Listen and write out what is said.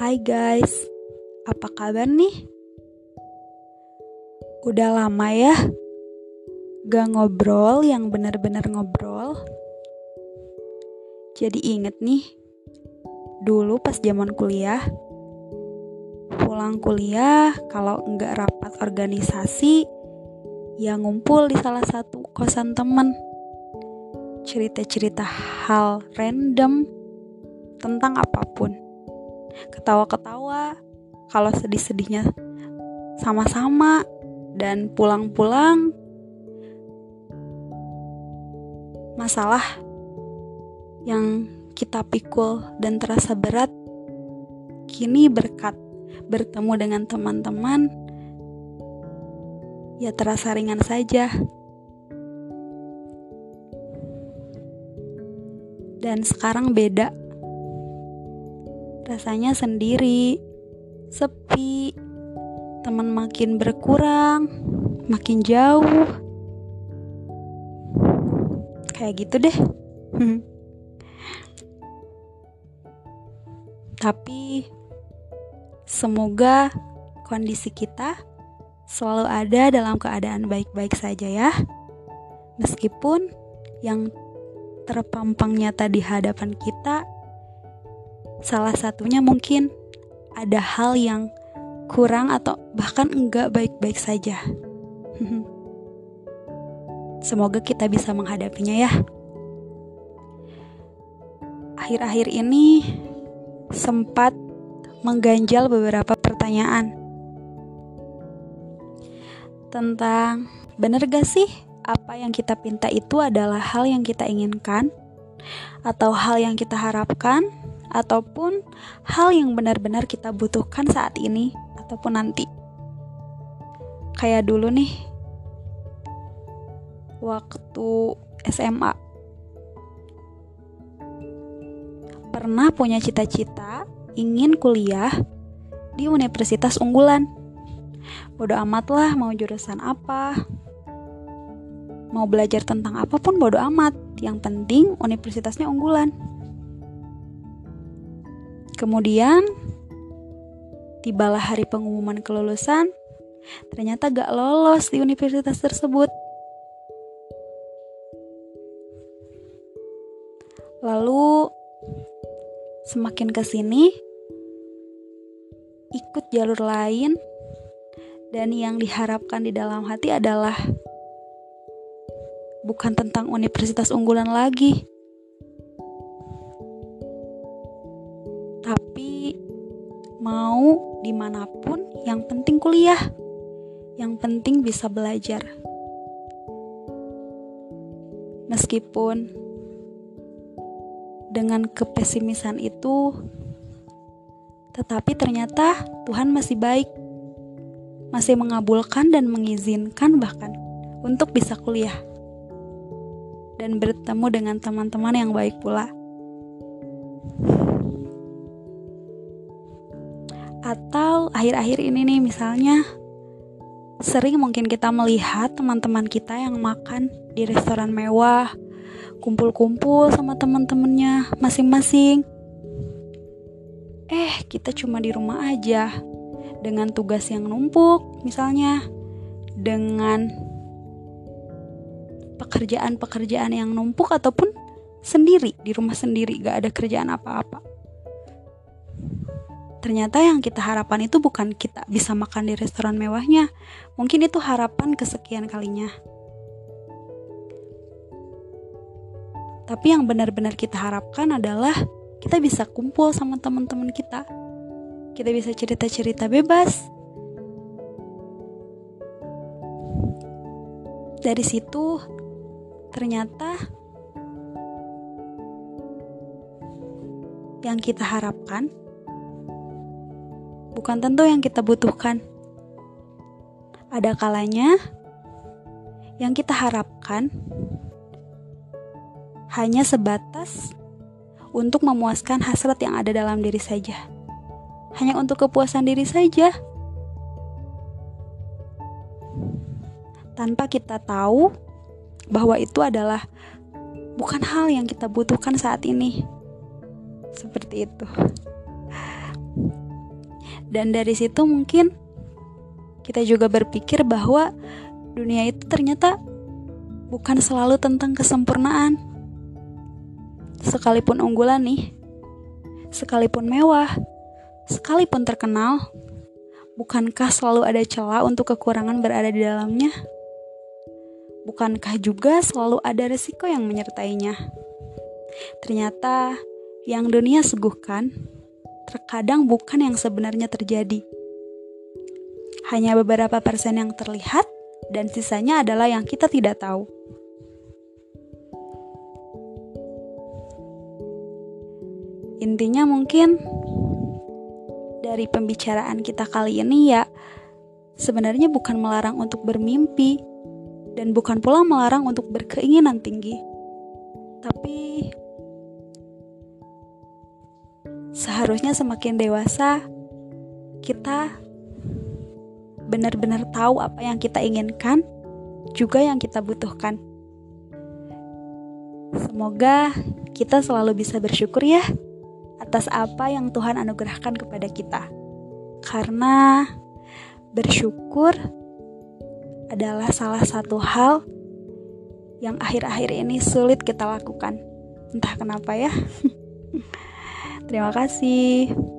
Hai guys, apa kabar nih? Udah lama ya gak ngobrol yang bener-bener ngobrol. Jadi inget nih, dulu pas zaman kuliah, pulang kuliah kalau nggak rapat organisasi, ya ngumpul di salah satu kosan temen. Cerita-cerita hal random tentang apa pun ketawa-ketawa, kalau sedih-sedihnya sama-sama, dan pulang-pulang masalah yang kita pikul dan terasa berat kini berkat bertemu dengan teman-teman ya terasa ringan saja. Dan sekarang beda rasanya sendiri, sepi, teman makin berkurang, makin jauh. Kayak gitu deh. Tapi semoga kondisi kita selalu ada dalam keadaan baik-baik saja ya. Meskipun yang terpampang nyata di hadapan kita Salah satunya mungkin ada hal yang kurang atau bahkan enggak baik-baik saja. Semoga kita bisa menghadapinya ya. Akhir-akhir ini sempat mengganjal beberapa pertanyaan tentang benar gak sih apa yang kita pinta itu adalah hal yang kita inginkan atau hal yang kita harapkan ataupun hal yang benar-benar kita butuhkan saat ini ataupun nanti. Kayak dulu nih, waktu SMA, pernah punya cita-cita ingin kuliah di universitas unggulan. Bodoh amat lah mau jurusan apa, mau belajar tentang apa pun bodoh amat. Yang penting universitasnya unggulan. Kemudian, tibalah hari pengumuman kelulusan, ternyata gak lolos di universitas tersebut. Lalu, semakin ke sini, ikut jalur lain, dan yang diharapkan di dalam hati adalah bukan tentang universitas unggulan lagi, di mana pun, yang penting kuliah, yang penting bisa belajar. Meskipun dengan kepesimisan itu, tetapi ternyata Tuhan masih baik, masih mengabulkan dan mengizinkan bahkan untuk bisa kuliah dan bertemu dengan teman-teman yang baik pula. Atau akhir-akhir ini nih misalnya sering mungkin kita melihat teman-teman kita yang makan di restoran mewah, kumpul-kumpul sama teman-temannya masing-masing. Eh, kita cuma di rumah aja dengan tugas yang numpuk, misalnya dengan pekerjaan-pekerjaan yang numpuk ataupun sendiri di rumah sendiri, gak ada kerjaan apa-apa ternyata yang kita harapkan itu bukan kita bisa makan di restoran mewahnya. Mungkin itu harapan kesekian kalinya. Tapi yang benar-benar kita harapkan adalah kita bisa kumpul sama teman-teman kita. Kita bisa cerita-cerita bebas. Dari situ ternyata yang kita harapkan bukan tentu yang kita butuhkan. Ada kalanya yang kita harapkan hanya sebatas untuk memuaskan hasrat yang ada dalam diri saja. Hanya untuk kepuasan diri saja. Tanpa kita tahu bahwa itu adalah bukan hal yang kita butuhkan saat ini. Seperti itu. Dan dari situ mungkin kita juga berpikir bahwa dunia itu ternyata bukan selalu tentang kesempurnaan. Sekalipun unggulan nih, sekalipun mewah, sekalipun terkenal, bukankah selalu ada celah untuk kekurangan berada di dalamnya? Bukankah juga selalu ada resiko yang menyertainya? Ternyata yang dunia suguhkan terkadang bukan yang sebenarnya terjadi. Hanya beberapa persen yang terlihat dan sisanya adalah yang kita tidak tahu. Intinya mungkin dari pembicaraan kita kali ini ya sebenarnya bukan melarang untuk bermimpi dan bukan pula melarang untuk berkeinginan tinggi. Tapi seharusnya semakin dewasa kita benar-benar tahu apa yang kita inginkan, juga yang kita butuhkan. Semoga kita selalu bisa bersyukur ya atas apa yang Tuhan anugerahkan kepada kita. Karena bersyukur adalah salah satu hal yang akhir-akhir ini sulit kita lakukan. Entah kenapa ya. Terima kasih.